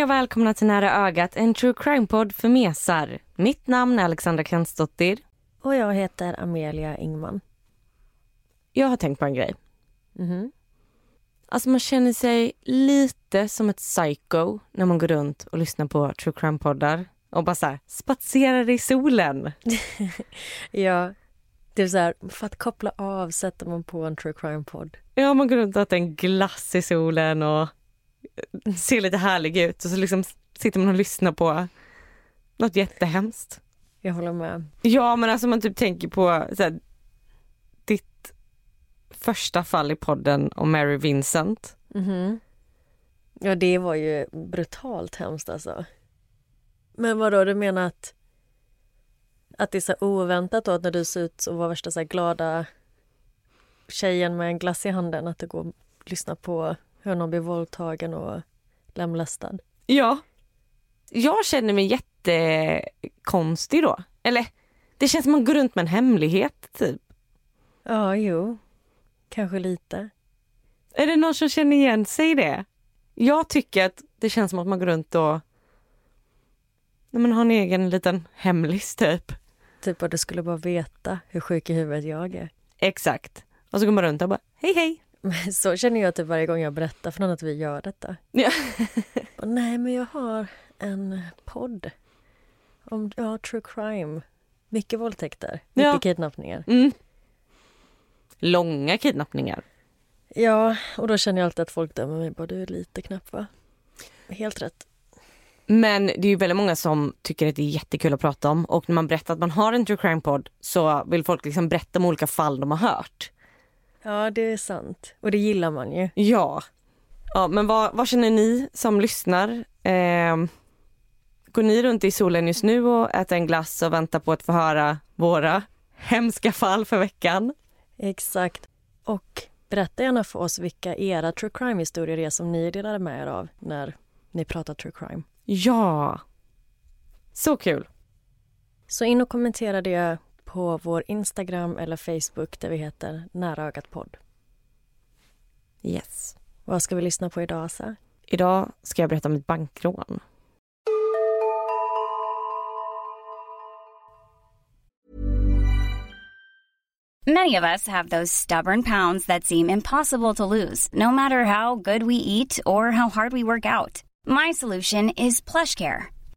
Hej och välkomna till Nära ögat, en true crime-podd för mesar. Mitt namn är Alexandra Kensdottir. Och jag heter Amelia Ingman. Jag har tänkt på en grej. Alltså man känner sig lite som ett psycho när man går runt och lyssnar på true crime-poddar och bara så här, spatserar i solen. Ja, det är så här, för att koppla av sätter man på en true crime-podd. Ja, man går runt och äter en glass i solen och ser lite härlig ut och så liksom sitter man och lyssnar på något jättehemskt. Jag håller med. Ja, men alltså man typ tänker på så här, ditt första fall i podden om Mary Vincent. Mhm. Ja, det var ju brutalt hemskt alltså. Men vad då du menar att, att det är så oväntat då att när du ser ut och var värsta så glada tjejen med en glass i handen att du går och lyssnar på hur någon blir våldtagen och lemlästad? Ja. Jag känner mig jättekonstig då. Eller det känns som att man går runt med en hemlighet typ. Ja, jo. Kanske lite. Är det någon som känner igen sig i det? Jag tycker att det känns som att man går runt och Nej, men har en egen liten hemlis typ. Typ att du skulle bara veta hur sjuk i huvudet jag är. Exakt. Och så går man runt och bara hej hej. Så känner jag typ varje gång jag berättar för någon att vi gör detta. Ja. Bara, Nej, men jag har en podd om ja, true crime. Mycket våldtäkter, mycket Ja. kidnappningar. Mm. Långa kidnappningar. Ja, och då känner jag alltid att folk dömer mig. Bara, du är lite knapp va? Helt rätt. Men det är ju väldigt många som tycker att det är jättekul att prata om och när man berättar att man har en true crime-podd så vill folk liksom berätta om olika fall de har hört. Ja, det är sant. Och det gillar man ju. Ja. Ja, men vad, vad känner ni som lyssnar? Eh, går ni runt i solen just nu och äter en glass och väntar på att få höra våra hemska fall för veckan? Exakt. Och berätta gärna för oss vilka era true crime-historier är som ni delade med er av när ni pratar true crime. Ja. Så kul. Så in och kommentera det på vår Instagram eller Facebook där vi heter Nära ögat podd. Yes. Vad ska vi lyssna på idag, Asa? Idag ska jag berätta om ett bankrån. Many of us have those stubborn pounds that seem impossible to lose, no matter how good we eat or how hard we work out. My solution is PlushCare.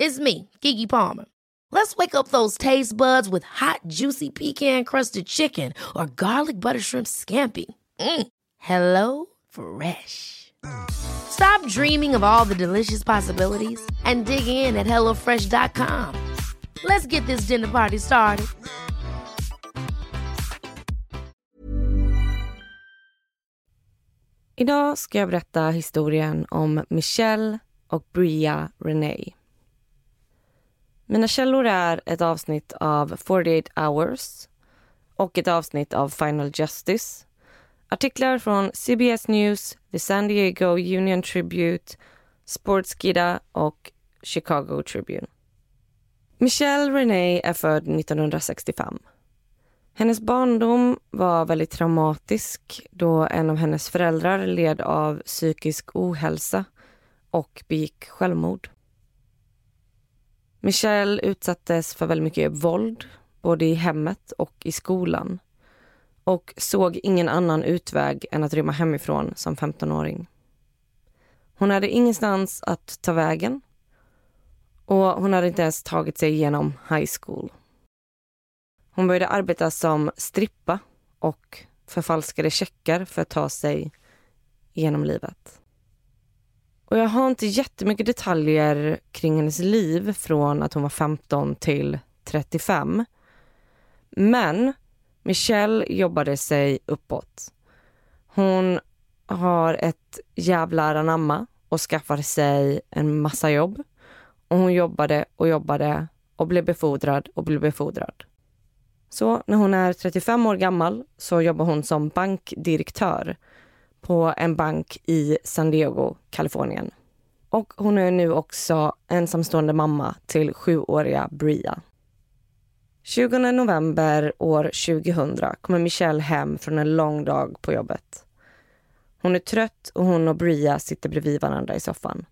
It's me, Gigi Palmer. Let's wake up those taste buds with hot, juicy pecan-crusted chicken or garlic butter shrimp scampi. Mm. Hello Fresh. Stop dreaming of all the delicious possibilities and dig in at HelloFresh.com. Let's get this dinner party started. Idag ska jag berätta historien om Michelle och Bria Renee. Mina källor är ett avsnitt av 48 hours och ett avsnitt av Final Justice. Artiklar från CBS News, The San Diego Union Tribute, Sportskida och Chicago Tribune. Michelle Renee är född 1965. Hennes barndom var väldigt traumatisk då en av hennes föräldrar led av psykisk ohälsa och begick självmord. Michelle utsattes för väldigt mycket våld, både i hemmet och i skolan och såg ingen annan utväg än att rymma hemifrån som 15-åring. Hon hade ingenstans att ta vägen och hon hade inte ens tagit sig igenom high school. Hon började arbeta som strippa och förfalskade checkar för att ta sig genom livet. Och jag har inte jättemycket detaljer kring hennes liv från att hon var 15 till 35. Men Michelle jobbade sig uppåt. Hon har ett jävlar anamma och skaffade sig en massa jobb. Och hon jobbade och jobbade och blev befordrad och blev befordrad. Så när hon är 35 år gammal så jobbar hon som bankdirektör på en bank i San Diego, Kalifornien. Och hon är nu också ensamstående mamma till sjuåriga Bria. 20 november år 2000 kommer Michelle hem från en lång dag på jobbet. Hon är trött och hon och Bria sitter bredvid varandra i soffan.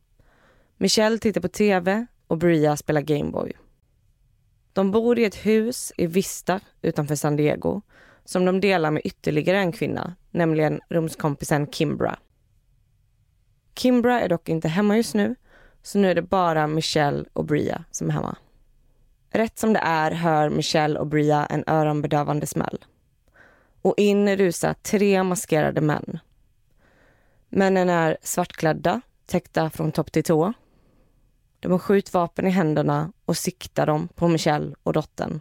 Michelle tittar på tv och Bria spelar Gameboy. De bor i ett hus i Vista utanför San Diego som de delar med ytterligare en kvinna, nämligen rumskompisen Kimbra. Kimbra är dock inte hemma just nu, så nu är det bara Michelle och Bria som är hemma. Rätt som det är hör Michelle och Bria en öronbedövande smäll. Och in rusar tre maskerade män. Männen är svartklädda, täckta från topp till tå. De har skjutvapen i händerna och siktar dem på Michelle och dottern.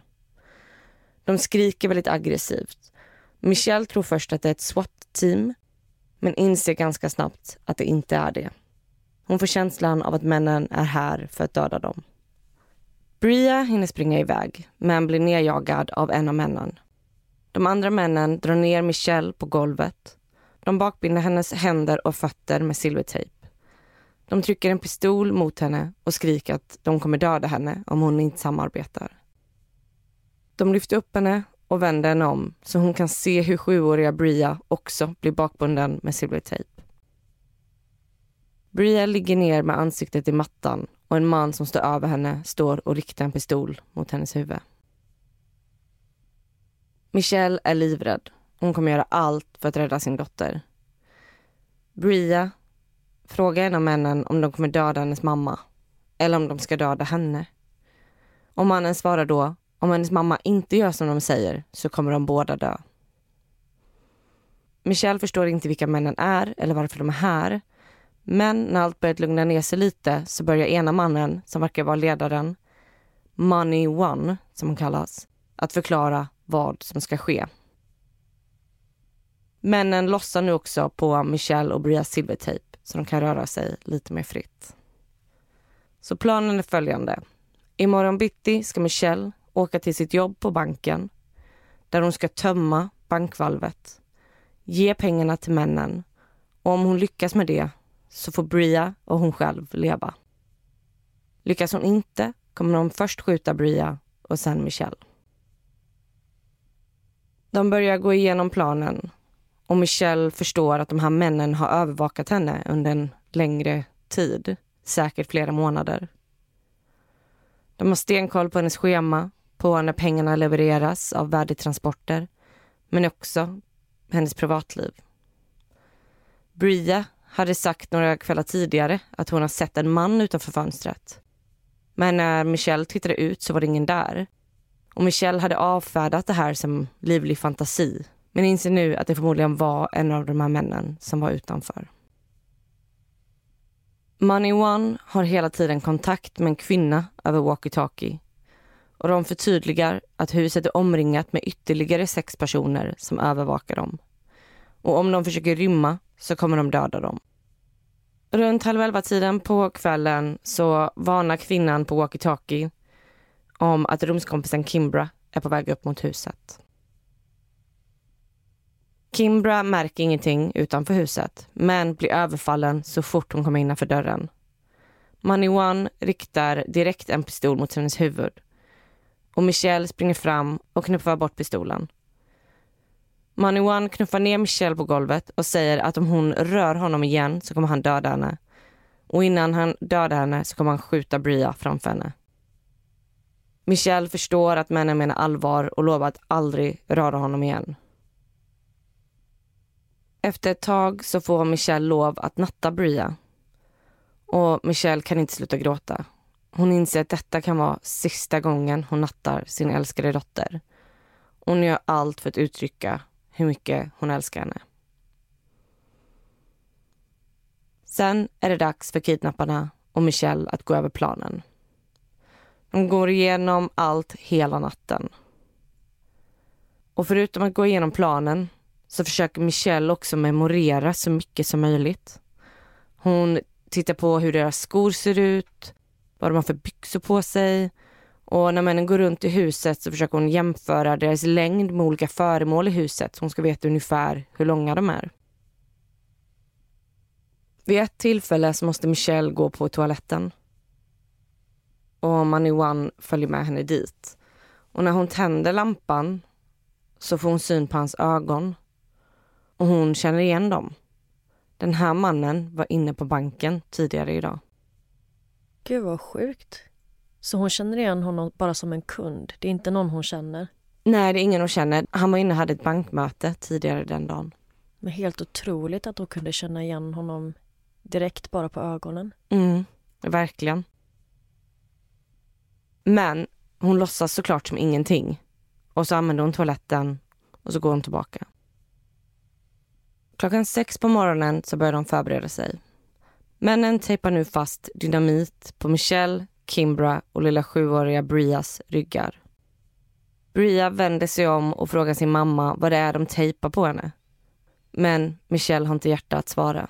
De skriker väldigt aggressivt. Michelle tror först att det är ett SWAT-team men inser ganska snabbt att det inte är det. Hon får känslan av att männen är här för att döda dem. Bria hinner springa iväg, men blir nedjagad av en av männen. De andra männen drar ner Michelle på golvet. De bakbinder hennes händer och fötter med silvertejp. De trycker en pistol mot henne och skriker att de kommer döda henne om hon inte samarbetar. De lyfter upp henne och vänder henne om så hon kan se hur sjuåriga Bria också blir bakbunden med silvertejp. Bria ligger ner med ansiktet i mattan och en man som står över henne står och riktar en pistol mot hennes huvud. Michelle är livrädd. Hon kommer göra allt för att rädda sin dotter. Bria frågar en av männen om de kommer döda hennes mamma eller om de ska döda henne. Och mannen svarar då om hennes mamma inte gör som de säger så kommer de båda dö. Michelle förstår inte vilka männen är eller varför de är här men när allt börjat lugna ner sig lite så börjar ena mannen, som verkar vara ledaren, Money One, som hon kallas, att förklara vad som ska ske. Männen lossar nu också på Michelle och Brias silvertejp så de kan röra sig lite mer fritt. Så planen är följande. Imorgon bitti ska Michelle åka till sitt jobb på banken där hon ska tömma bankvalvet, ge pengarna till männen och om hon lyckas med det så får Bria och hon själv leva. Lyckas hon inte kommer de först skjuta Bria och sen Michelle. De börjar gå igenom planen och Michelle förstår att de här männen har övervakat henne under en längre tid, säkert flera månader. De har stenkoll på hennes schema, på när pengarna levereras av värdetransporter, men också hennes privatliv. Bria hade sagt några kvällar tidigare att hon har sett en man utanför fönstret. Men när Michelle tittade ut så var det ingen där. Och Michelle hade avfärdat det här som livlig fantasi men inser nu att det förmodligen var en av de här männen som var utanför. Money One har hela tiden kontakt med en kvinna över walkie-talkie och de förtydligar att huset är omringat med ytterligare sex personer som övervakar dem. Och om de försöker rymma så kommer de döda dem. Runt halv elva-tiden på kvällen så varnar kvinnan på walkie-talkie om att rumskompisen Kimbra är på väg upp mot huset. Kimbra märker ingenting utanför huset men blir överfallen så fort hon kommer innanför dörren. Money One riktar direkt en pistol mot hennes huvud och Michelle springer fram och knuffar bort pistolen. Money One knuffar ner Michelle på golvet och säger att om hon rör honom igen så kommer han döda henne. Och innan han dödar henne så kommer han skjuta Bria framför henne. Michelle förstår att männen menar allvar och lovar att aldrig röra honom igen. Efter ett tag så får Michelle lov att natta Bria. Och Michelle kan inte sluta gråta. Hon inser att detta kan vara sista gången hon nattar sin älskade dotter. Hon gör allt för att uttrycka hur mycket hon älskar henne. Sen är det dags för kidnapparna och Michelle att gå över planen. De går igenom allt hela natten. Och förutom att gå igenom planen så försöker Michelle också memorera så mycket som möjligt. Hon tittar på hur deras skor ser ut, vad de har för byxor på sig. Och när männen går runt i huset så försöker hon jämföra deras längd med olika föremål i huset så hon ska veta ungefär hur långa de är. Vid ett tillfälle så måste Michelle gå på toaletten. Och Money One följer med henne dit. Och när hon tänder lampan så får hon syn på hans ögon. Och hon känner igen dem. Den här mannen var inne på banken tidigare idag. Gud vad sjukt. Så hon känner igen honom bara som en kund? Det är inte någon hon känner? Nej, det är ingen hon känner. Han var inne och hade ett bankmöte tidigare den dagen. Men helt otroligt att hon kunde känna igen honom direkt bara på ögonen. Mm, verkligen. Men hon låtsas såklart som ingenting. Och så använder hon toaletten och så går hon tillbaka. Klockan sex på morgonen så börjar de förbereda sig. Männen tejpar nu fast dynamit på Michelle, Kimbra och lilla sjuåriga Brias ryggar. Bria vänder sig om och frågar sin mamma vad det är de tejpar på henne. Men Michelle har inte hjärta att svara.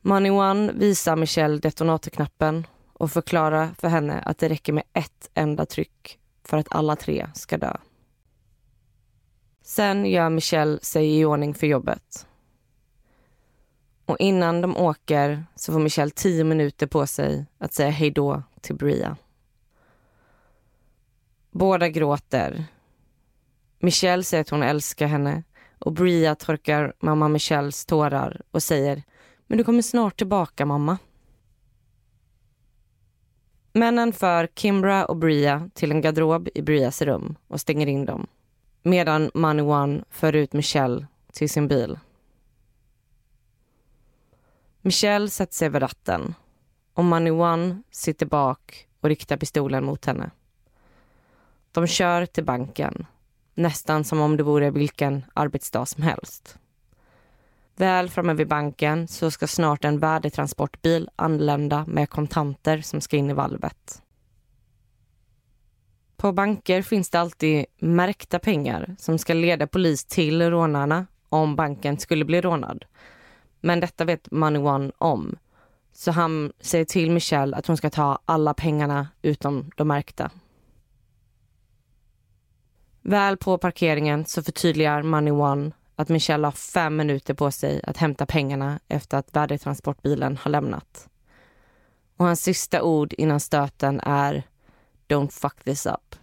Money One visar Michelle detonatorknappen och förklarar för henne att det räcker med ett enda tryck för att alla tre ska dö. Sen gör Michelle sig i ordning för jobbet. Och innan de åker så får Michelle tio minuter på sig att säga hej då till Bria. Båda gråter. Michelle säger att hon älskar henne och Bria torkar mamma Michelles tårar och säger men du kommer snart tillbaka mamma. Männen för Kimbra och Bria till en garderob i Brias rum och stänger in dem medan Money One för ut Michelle till sin bil. Michelle sätter sig vid ratten och Money One sitter bak och riktar pistolen mot henne. De kör till banken, nästan som om det vore vilken arbetsdag som helst. Väl framme vid banken så ska snart en värdetransportbil anlända med kontanter som ska in i valvet. På banker finns det alltid märkta pengar som ska leda polis till rånarna om banken skulle bli rånad. Men detta vet Money One om. Så han säger till Michelle att hon ska ta alla pengarna utom de märkta. Väl på parkeringen så förtydligar Money One att Michelle har fem minuter på sig att hämta pengarna efter att värdetransportbilen har lämnat. Och hans sista ord innan stöten är Don't fuck this up.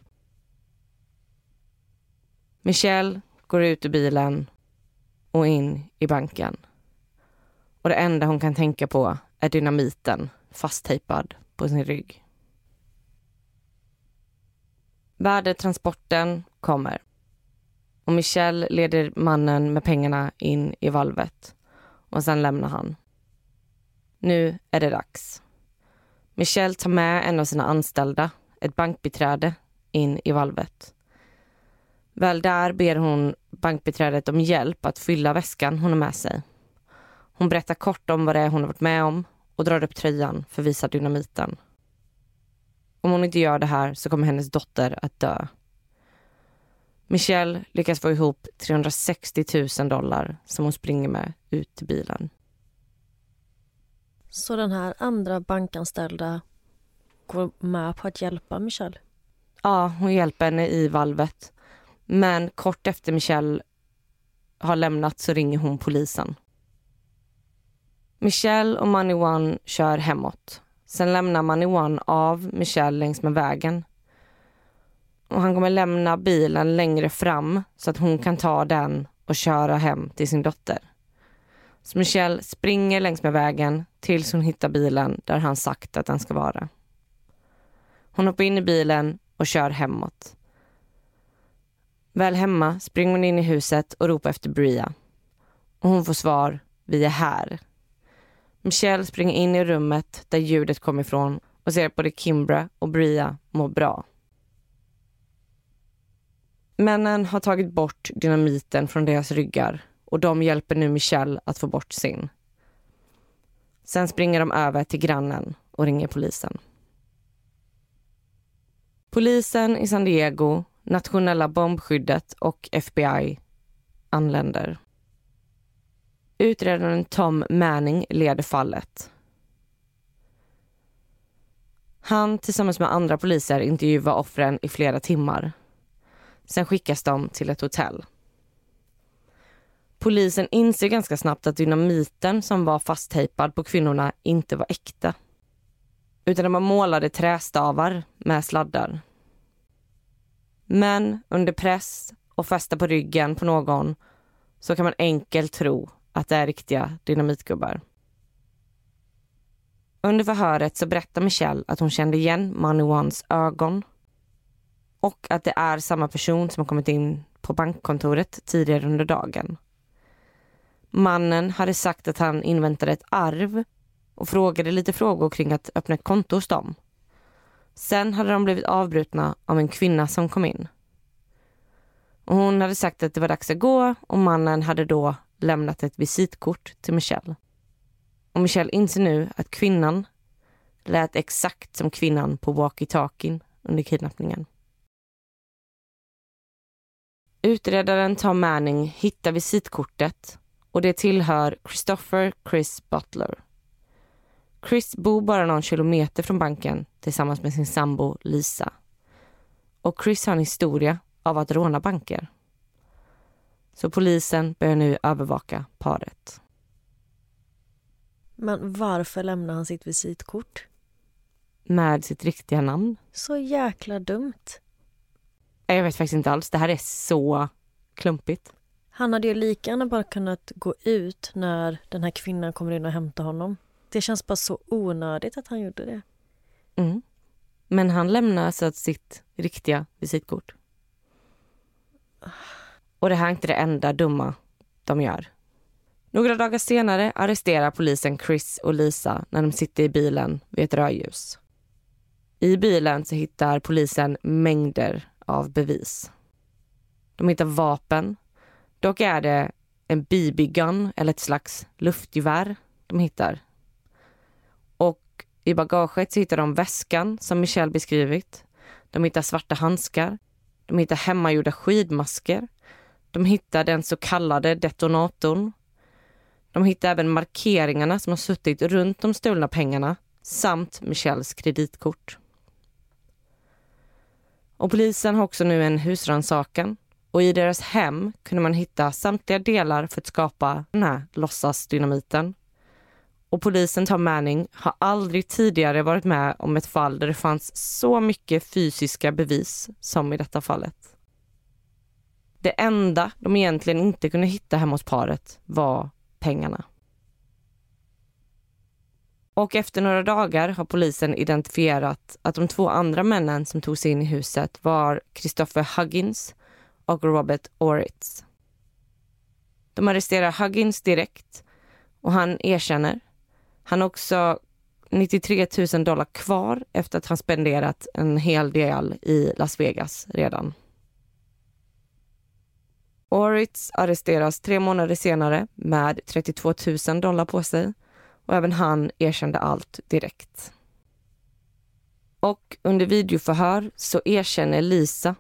Michelle går ut ur bilen och in i banken. Och det enda hon kan tänka på är dynamiten fasttejpad på sin rygg. Värdetransporten kommer. Och Michelle leder mannen med pengarna in i valvet. Och sen lämnar han. Nu är det dags. Michelle tar med en av sina anställda, ett bankbiträde, in i valvet. Väl där ber hon bankbiträdet om hjälp att fylla väskan hon har med sig. Hon berättar kort om vad det är hon har varit med om och drar upp tröjan för att visa dynamiten. Om hon inte gör det här så kommer hennes dotter att dö. Michelle lyckas få ihop 360 000 dollar som hon springer med ut till bilen. Så den här andra bankanställda går med på att hjälpa Michelle? Ja, hon hjälper henne i valvet. Men kort efter Michelle har lämnat så ringer hon polisen. Michelle och Money One kör hemåt. Sen lämnar Money One av Michelle längs med vägen. Och han kommer lämna bilen längre fram så att hon kan ta den och köra hem till sin dotter. Så Michelle springer längs med vägen tills hon hittar bilen där han sagt att den ska vara. Hon hoppar in i bilen och kör hemåt. Väl hemma springer hon in i huset och ropar efter Bria. Och hon får svar, vi är här. Michelle springer in i rummet där ljudet kom ifrån och ser att både Kimbra och Bria mår bra. Männen har tagit bort dynamiten från deras ryggar och de hjälper nu Michelle att få bort sin. Sen springer de över till grannen och ringer polisen. Polisen i San Diego, nationella bombskyddet och FBI anländer. Utredaren Tom Manning leder fallet. Han tillsammans med andra poliser intervjuar offren i flera timmar. Sen skickas de till ett hotell. Polisen inser ganska snabbt att dynamiten som var fasttejpad på kvinnorna inte var äkta. Utan de var målade trästavar med sladdar. Men under press och fästa på ryggen på någon så kan man enkelt tro att det är riktiga dynamitgubbar. Under förhöret så berättar Michelle att hon kände igen Money Ones ögon och att det är samma person som har kommit in på bankkontoret tidigare under dagen. Mannen hade sagt att han inväntade ett arv och frågade lite frågor kring att öppna ett konto hos dem. Sen hade de blivit avbrutna av en kvinna som kom in. Och hon hade sagt att det var dags att gå och mannen hade då lämnat ett visitkort till Michelle. Och Michelle inser nu att kvinnan lät exakt som kvinnan på walkie-talkien under kidnappningen. Utredaren Tom Manning hittar visitkortet och det tillhör Christopher Chris Butler. Chris bor bara någon kilometer från banken tillsammans med sin sambo Lisa. Och Chris har en historia av att råna banker. Så polisen börjar nu övervaka paret. Men varför lämnar han sitt visitkort? Med sitt riktiga namn. Så jäkla dumt. Jag vet faktiskt inte alls. Det här är så klumpigt. Han hade ju lika gärna bara kunnat gå ut när den här kvinnan kommer in och hämtar honom. Det känns bara så onödigt att han gjorde det. Mm. Men han lämnar alltså sitt riktiga visitkort. Och det här är inte det enda dumma de gör. Några dagar senare arresterar polisen Chris och Lisa när de sitter i bilen vid ett rödljus. I bilen så hittar polisen mängder av bevis. De hittar vapen. Dock är det en BB-gun eller ett slags luftgevär de hittar. Och i bagaget så hittar de väskan som Michelle beskrivit. De hittar svarta handskar. De hittar hemmagjorda skidmasker. De hittar den så kallade detonatorn. De hittar även markeringarna som har suttit runt de stulna pengarna samt Michelles kreditkort. Och polisen har också nu en husrannsakan och i deras hem kunde man hitta samtliga delar för att skapa den här låtsasdynamiten. Och polisen Tom Manning har aldrig tidigare varit med om ett fall där det fanns så mycket fysiska bevis som i detta fallet. Det enda de egentligen inte kunde hitta hemma hos paret var pengarna. Och efter några dagar har polisen identifierat att de två andra männen som tog sig in i huset var Christopher Huggins och Robert Oritz. De arresterar Huggins direkt och han erkänner. Han har också 93 000 dollar kvar efter att han spenderat en hel del i Las Vegas redan. Oritz arresteras tre månader senare med 32 000 dollar på sig och även han erkände allt direkt. Och under videoförhör så erkänner Lisa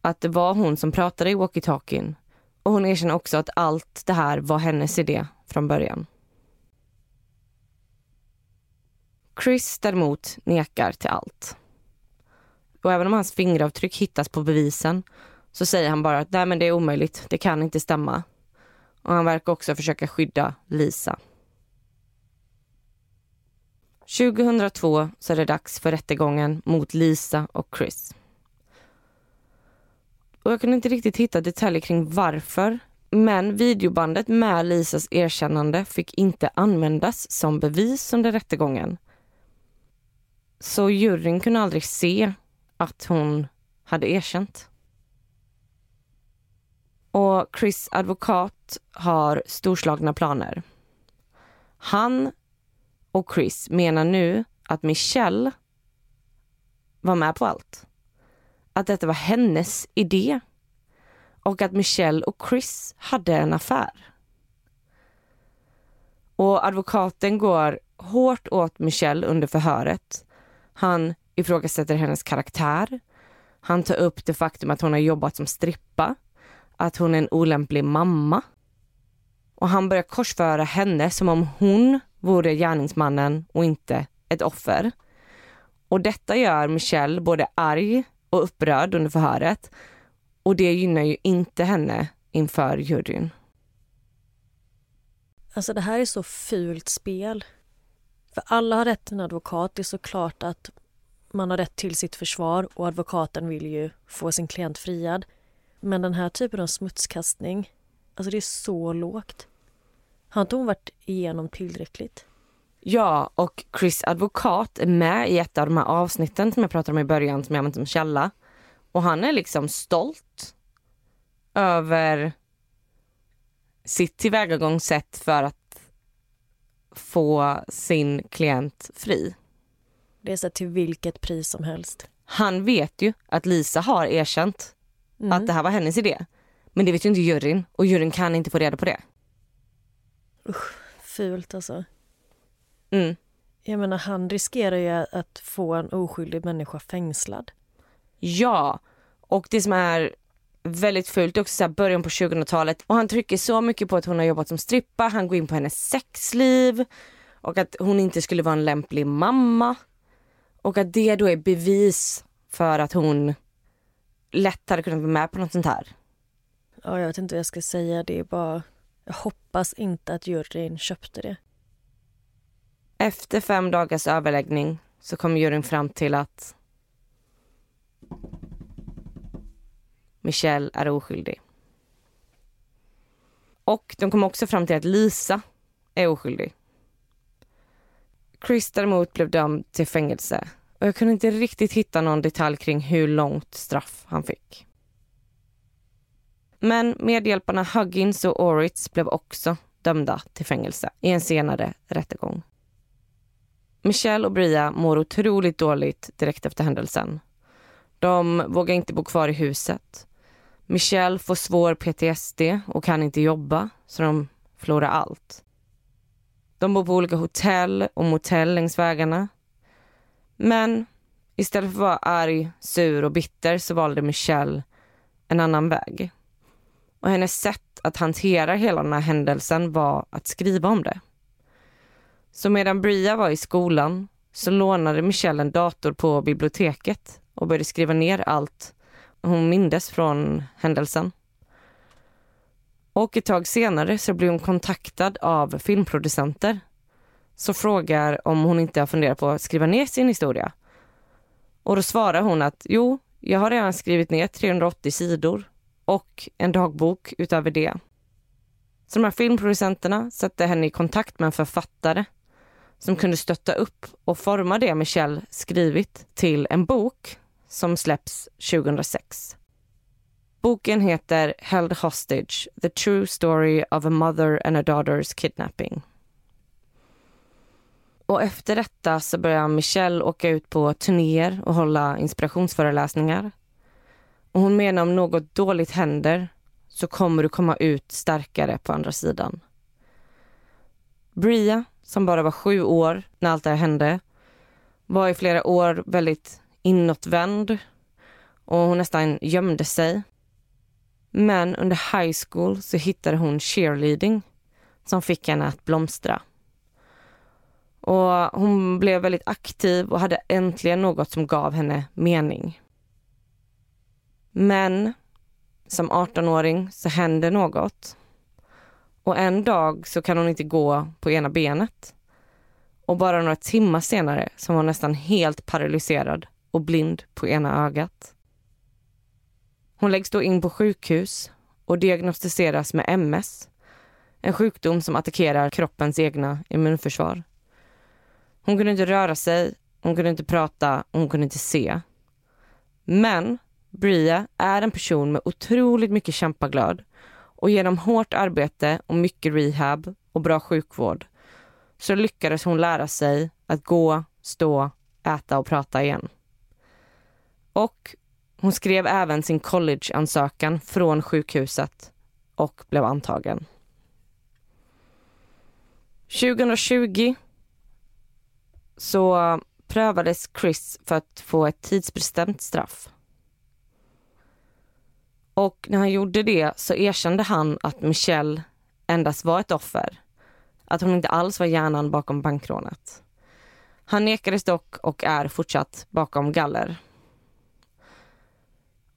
att det var hon som pratade i walkie-talkien och hon erkänner också att allt det här var hennes idé från början. Chris däremot nekar till allt. Och även om hans fingeravtryck hittas på bevisen så säger han bara att Nej, men det är omöjligt, det kan inte stämma. Och han verkar också försöka skydda Lisa. 2002 så är det dags för rättegången mot Lisa och Chris. Och jag kunde inte riktigt hitta detaljer kring varför. Men videobandet med Lisas erkännande fick inte användas som bevis under rättegången. Så juryn kunde aldrig se att hon hade erkänt. Och Chris advokat har storslagna planer. Han och Chris menar nu att Michelle var med på allt. Att detta var hennes idé och att Michelle och Chris hade en affär. Och advokaten går hårt åt Michelle under förhöret. Han ifrågasätter hennes karaktär. Han tar upp det faktum att hon har jobbat som strippa, att hon är en olämplig mamma. Och han börjar korsföra henne som om hon vore gärningsmannen och inte ett offer. Och detta gör Michelle både arg och upprörd under förhöret. Och det gynnar ju inte henne inför juryn. Alltså det här är så fult spel. För alla har rätt till en advokat. Det är såklart att man har rätt till sitt försvar och advokaten vill ju få sin klient friad. Men den här typen av smutskastning, alltså det är så lågt. Har inte hon varit igenom tillräckligt? Ja, och Chris advokat är med i ett av de här avsnitten som jag pratade om i början som jag använt som källa. Och han är liksom stolt över sitt tillvägagångssätt för att få sin klient fri. Det är så till vilket pris som helst. Han vet ju att Lisa har erkänt Mm. att det här var hennes idé. Men det vet ju inte juryn och juryn kan inte få reda på det. Fult alltså. Mm. Jag menar han riskerar ju att få en oskyldig människa fängslad. Ja, och det som är väldigt fult är också så början på 2000-talet och han trycker så mycket på att hon har jobbat som strippa, han går in på hennes sexliv och att hon inte skulle vara en lämplig mamma. Och att det då är bevis för att hon lätt hade kunnat vara med på något sånt här. Ja, jag vet inte vad jag ska säga. Det är bara... Jag hoppas inte att juryn köpte det. Efter fem dagars överläggning så kom juryn fram till att Michelle är oskyldig. Och de kom också fram till att Lisa är oskyldig. Chris däremot blev dömd till fängelse och jag kunde inte riktigt hitta någon detalj kring hur långt straff han fick. Men medhjälparna Huggins och Oritz blev också dömda till fängelse i en senare rättegång. Michelle och Bria mår otroligt dåligt direkt efter händelsen. De vågar inte bo kvar i huset. Michelle får svår PTSD och kan inte jobba, så de förlorar allt. De bor på olika hotell och motell längs vägarna. Men istället för att vara arg, sur och bitter så valde Michelle en annan väg. Och hennes sätt att hantera hela den här händelsen var att skriva om det. Så medan Bria var i skolan så lånade Michelle en dator på biblioteket och började skriva ner allt hon mindes från händelsen. Och ett tag senare så blev hon kontaktad av filmproducenter så frågar om hon inte har funderat på att skriva ner sin historia. Och då svarar hon att jo, jag har redan skrivit ner 380 sidor och en dagbok utöver det. Så de här filmproducenterna satte henne i kontakt med en författare som kunde stötta upp och forma det Michelle skrivit till en bok som släpps 2006. Boken heter Held Hostage, The True Story of a Mother and a Daughter's Kidnapping. Och efter detta så börjar Michelle åka ut på turnéer och hålla inspirationsföreläsningar. Och hon menar om något dåligt händer så kommer du komma ut starkare på andra sidan. Bria, som bara var sju år när allt det här hände, var i flera år väldigt inåtvänd och hon nästan gömde sig. Men under high school så hittade hon cheerleading som fick henne att blomstra. Och hon blev väldigt aktiv och hade äntligen något som gav henne mening. Men som 18-åring så hände något. Och en dag så kan hon inte gå på ena benet. Och bara några timmar senare så var hon nästan helt paralyserad och blind på ena ögat. Hon läggs då in på sjukhus och diagnostiseras med MS. En sjukdom som attackerar kroppens egna immunförsvar. Hon kunde inte röra sig hon kunde inte prata, hon kunde inte se. Men Bria är en person med otroligt mycket kämpaglöd och genom hårt arbete och mycket rehab och bra sjukvård så lyckades hon lära sig att gå, stå, äta och prata igen. Och hon skrev även sin collegeansökan från sjukhuset och blev antagen. 2020 så prövades Chris för att få ett tidsbestämt straff. Och när han gjorde det så erkände han att Michelle endast var ett offer. Att hon inte alls var hjärnan bakom bankrånet. Han nekades dock och är fortsatt bakom galler.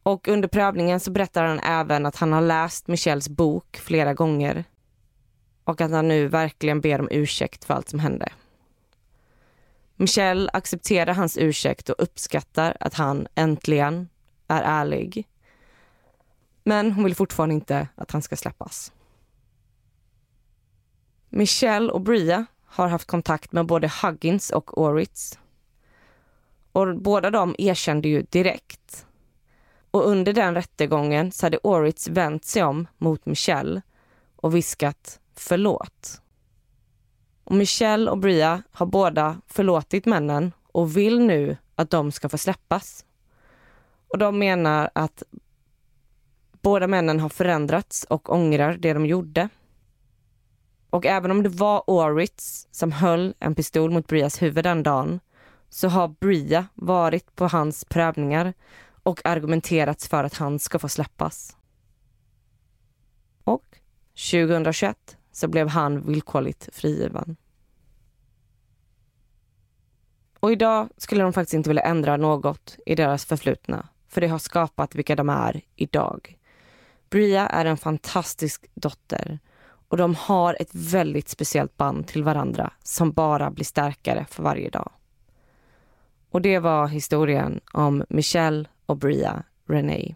Och under prövningen så berättar han även att han har läst Michelles bok flera gånger och att han nu verkligen ber om ursäkt för allt som hände. Michelle accepterar hans ursäkt och uppskattar att han äntligen är ärlig. Men hon vill fortfarande inte att han ska släppas. Michelle och Bria har haft kontakt med både Huggins och Oritz. Och båda de erkände ju direkt. Och under den rättegången så hade Oritz vänt sig om mot Michelle och viskat förlåt. Och Michelle och Bria har båda förlåtit männen och vill nu att de ska få släppas. Och de menar att båda männen har förändrats och ångrar det de gjorde. Och även om det var Oritz som höll en pistol mot Brias huvud den dagen så har Bria varit på hans prövningar och argumenterats för att han ska få släppas. Och 2021 så blev han villkorligt frigiven. Och idag skulle de faktiskt inte vilja ändra något i deras förflutna för det har skapat vilka de är idag. Bria är en fantastisk dotter och de har ett väldigt speciellt band till varandra som bara blir starkare för varje dag. Och det var historien om Michelle och Bria Renee.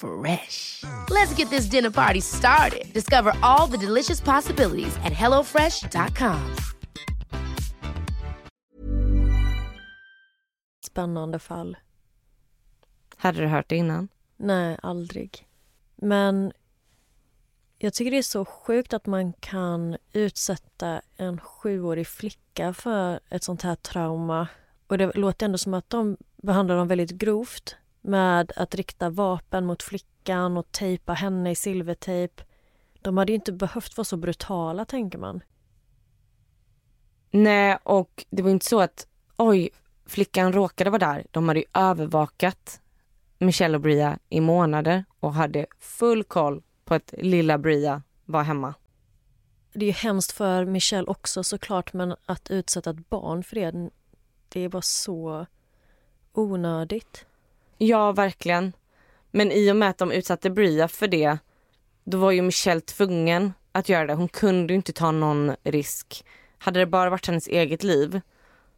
Fresh. Let's get this dinner party started. Discover all the delicious possibilities at hellofresh.com. spännande fall. Hade du hört det innan? Nej, aldrig. Men jag tycker det är så sjukt att man kan utsätta en sjuårig flicka för ett sånt här trauma. Och det låter ändå som att de behandlar dem väldigt grovt med att rikta vapen mot flickan och tejpa henne i silvertejp. De hade ju inte behövt vara så brutala, tänker man. Nej, och det var inte så att oj, flickan råkade vara där. De hade ju övervakat Michelle och Bria i månader och hade full koll på att lilla Bria var hemma. Det är ju hemskt för Michelle också såklart men att utsätta ett barn för det, det bara så onödigt. Ja, verkligen. Men i och med att de utsatte Bria för det, då var ju Michelle tvungen att göra det. Hon kunde ju inte ta någon risk. Hade det bara varit hennes eget liv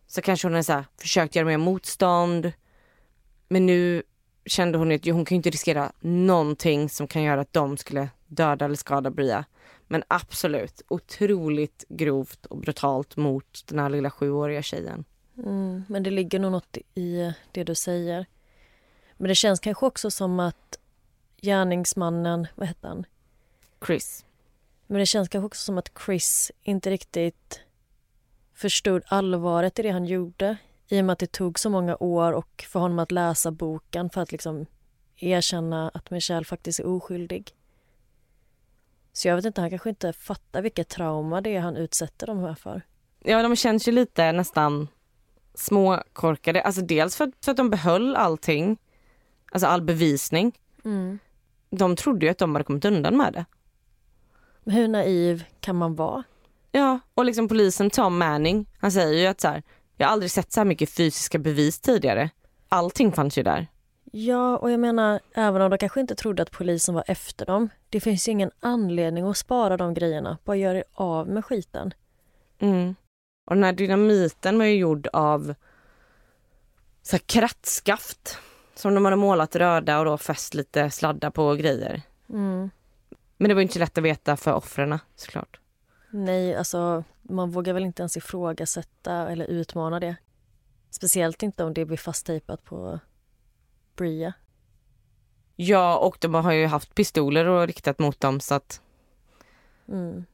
så kanske hon hade så här, försökt göra mer motstånd. Men nu kände hon att hon kan ju inte riskera någonting som kan göra att de skulle döda eller skada Bria. Men absolut, otroligt grovt och brutalt mot den här lilla sjuåriga tjejen. Mm, men det ligger nog något i det du säger. Men det känns kanske också som att gärningsmannen, vad hette han? Chris. Men det känns kanske också som att Chris inte riktigt förstod allvaret i det han gjorde i och med att det tog så många år och för honom att läsa boken för att liksom erkänna att Michelle faktiskt är oskyldig. Så jag vet inte, han kanske inte fattar vilket trauma det är han utsätter dem här för. Ja, de känns ju lite nästan småkorkade. Alltså dels för, för att de behöll allting, alltså all bevisning. Mm. De trodde ju att de hade kommit undan med det. Hur naiv kan man vara? Ja, och liksom polisen Tom Manning, han säger ju att så här, Jag har aldrig sett så här mycket fysiska bevis tidigare. Allting fanns ju där. Ja, och jag menar, även om de kanske inte trodde att polisen var efter dem, det finns ju ingen anledning att spara de grejerna. Bara gör er av med skiten. Mm. Och den här dynamiten var ju gjord av så här krattskaft som de hade målat röda och då fäst lite sladdar på grejer. Mm. Men det var inte så lätt att veta för offren såklart. Nej, alltså man vågar väl inte ens ifrågasätta eller utmana det. Speciellt inte om det blir fasttejpat på Bria. Ja, och de har ju haft pistoler och riktat mot dem så att... Mm.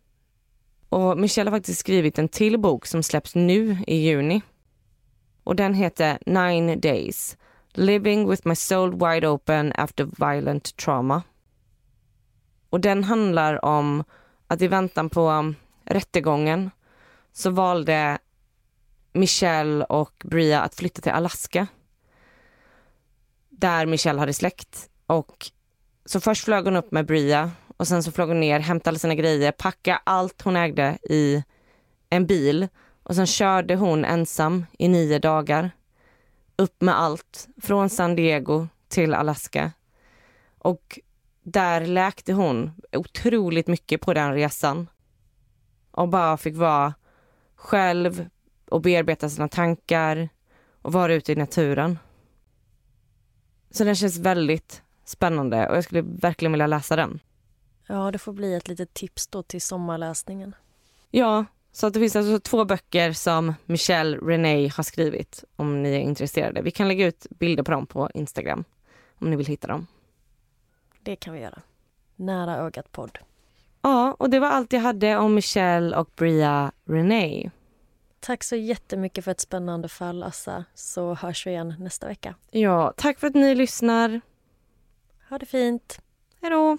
Och Michelle har faktiskt skrivit en till bok som släpps nu i juni. Och den heter Nine Days. Living with my soul wide open after violent trauma. Och den handlar om att i väntan på um, rättegången så valde Michelle och Bria att flytta till Alaska. Där Michelle hade släkt. Och så först flög hon upp med Bria och sen så flög hon ner, hämtade alla sina grejer, packade allt hon ägde i en bil och sen körde hon ensam i nio dagar upp med allt från San Diego till Alaska. Och där läkte hon otroligt mycket på den resan. Och bara fick vara själv och bearbeta sina tankar och vara ute i naturen. Så den känns väldigt spännande och jag skulle verkligen vilja läsa den. Ja, det får bli ett litet tips då till sommarläsningen. Ja, så det finns alltså två böcker som Michelle Renee har skrivit om ni är intresserade. Vi kan lägga ut bilder på dem på Instagram om ni vill hitta dem. Det kan vi göra. Nära ögat podd. Ja, och det var allt jag hade om Michelle och Bria Renee. Tack så jättemycket för ett spännande fall, Assa. Så hörs vi igen nästa vecka. Ja, tack för att ni lyssnar. Ha det fint. Hej då!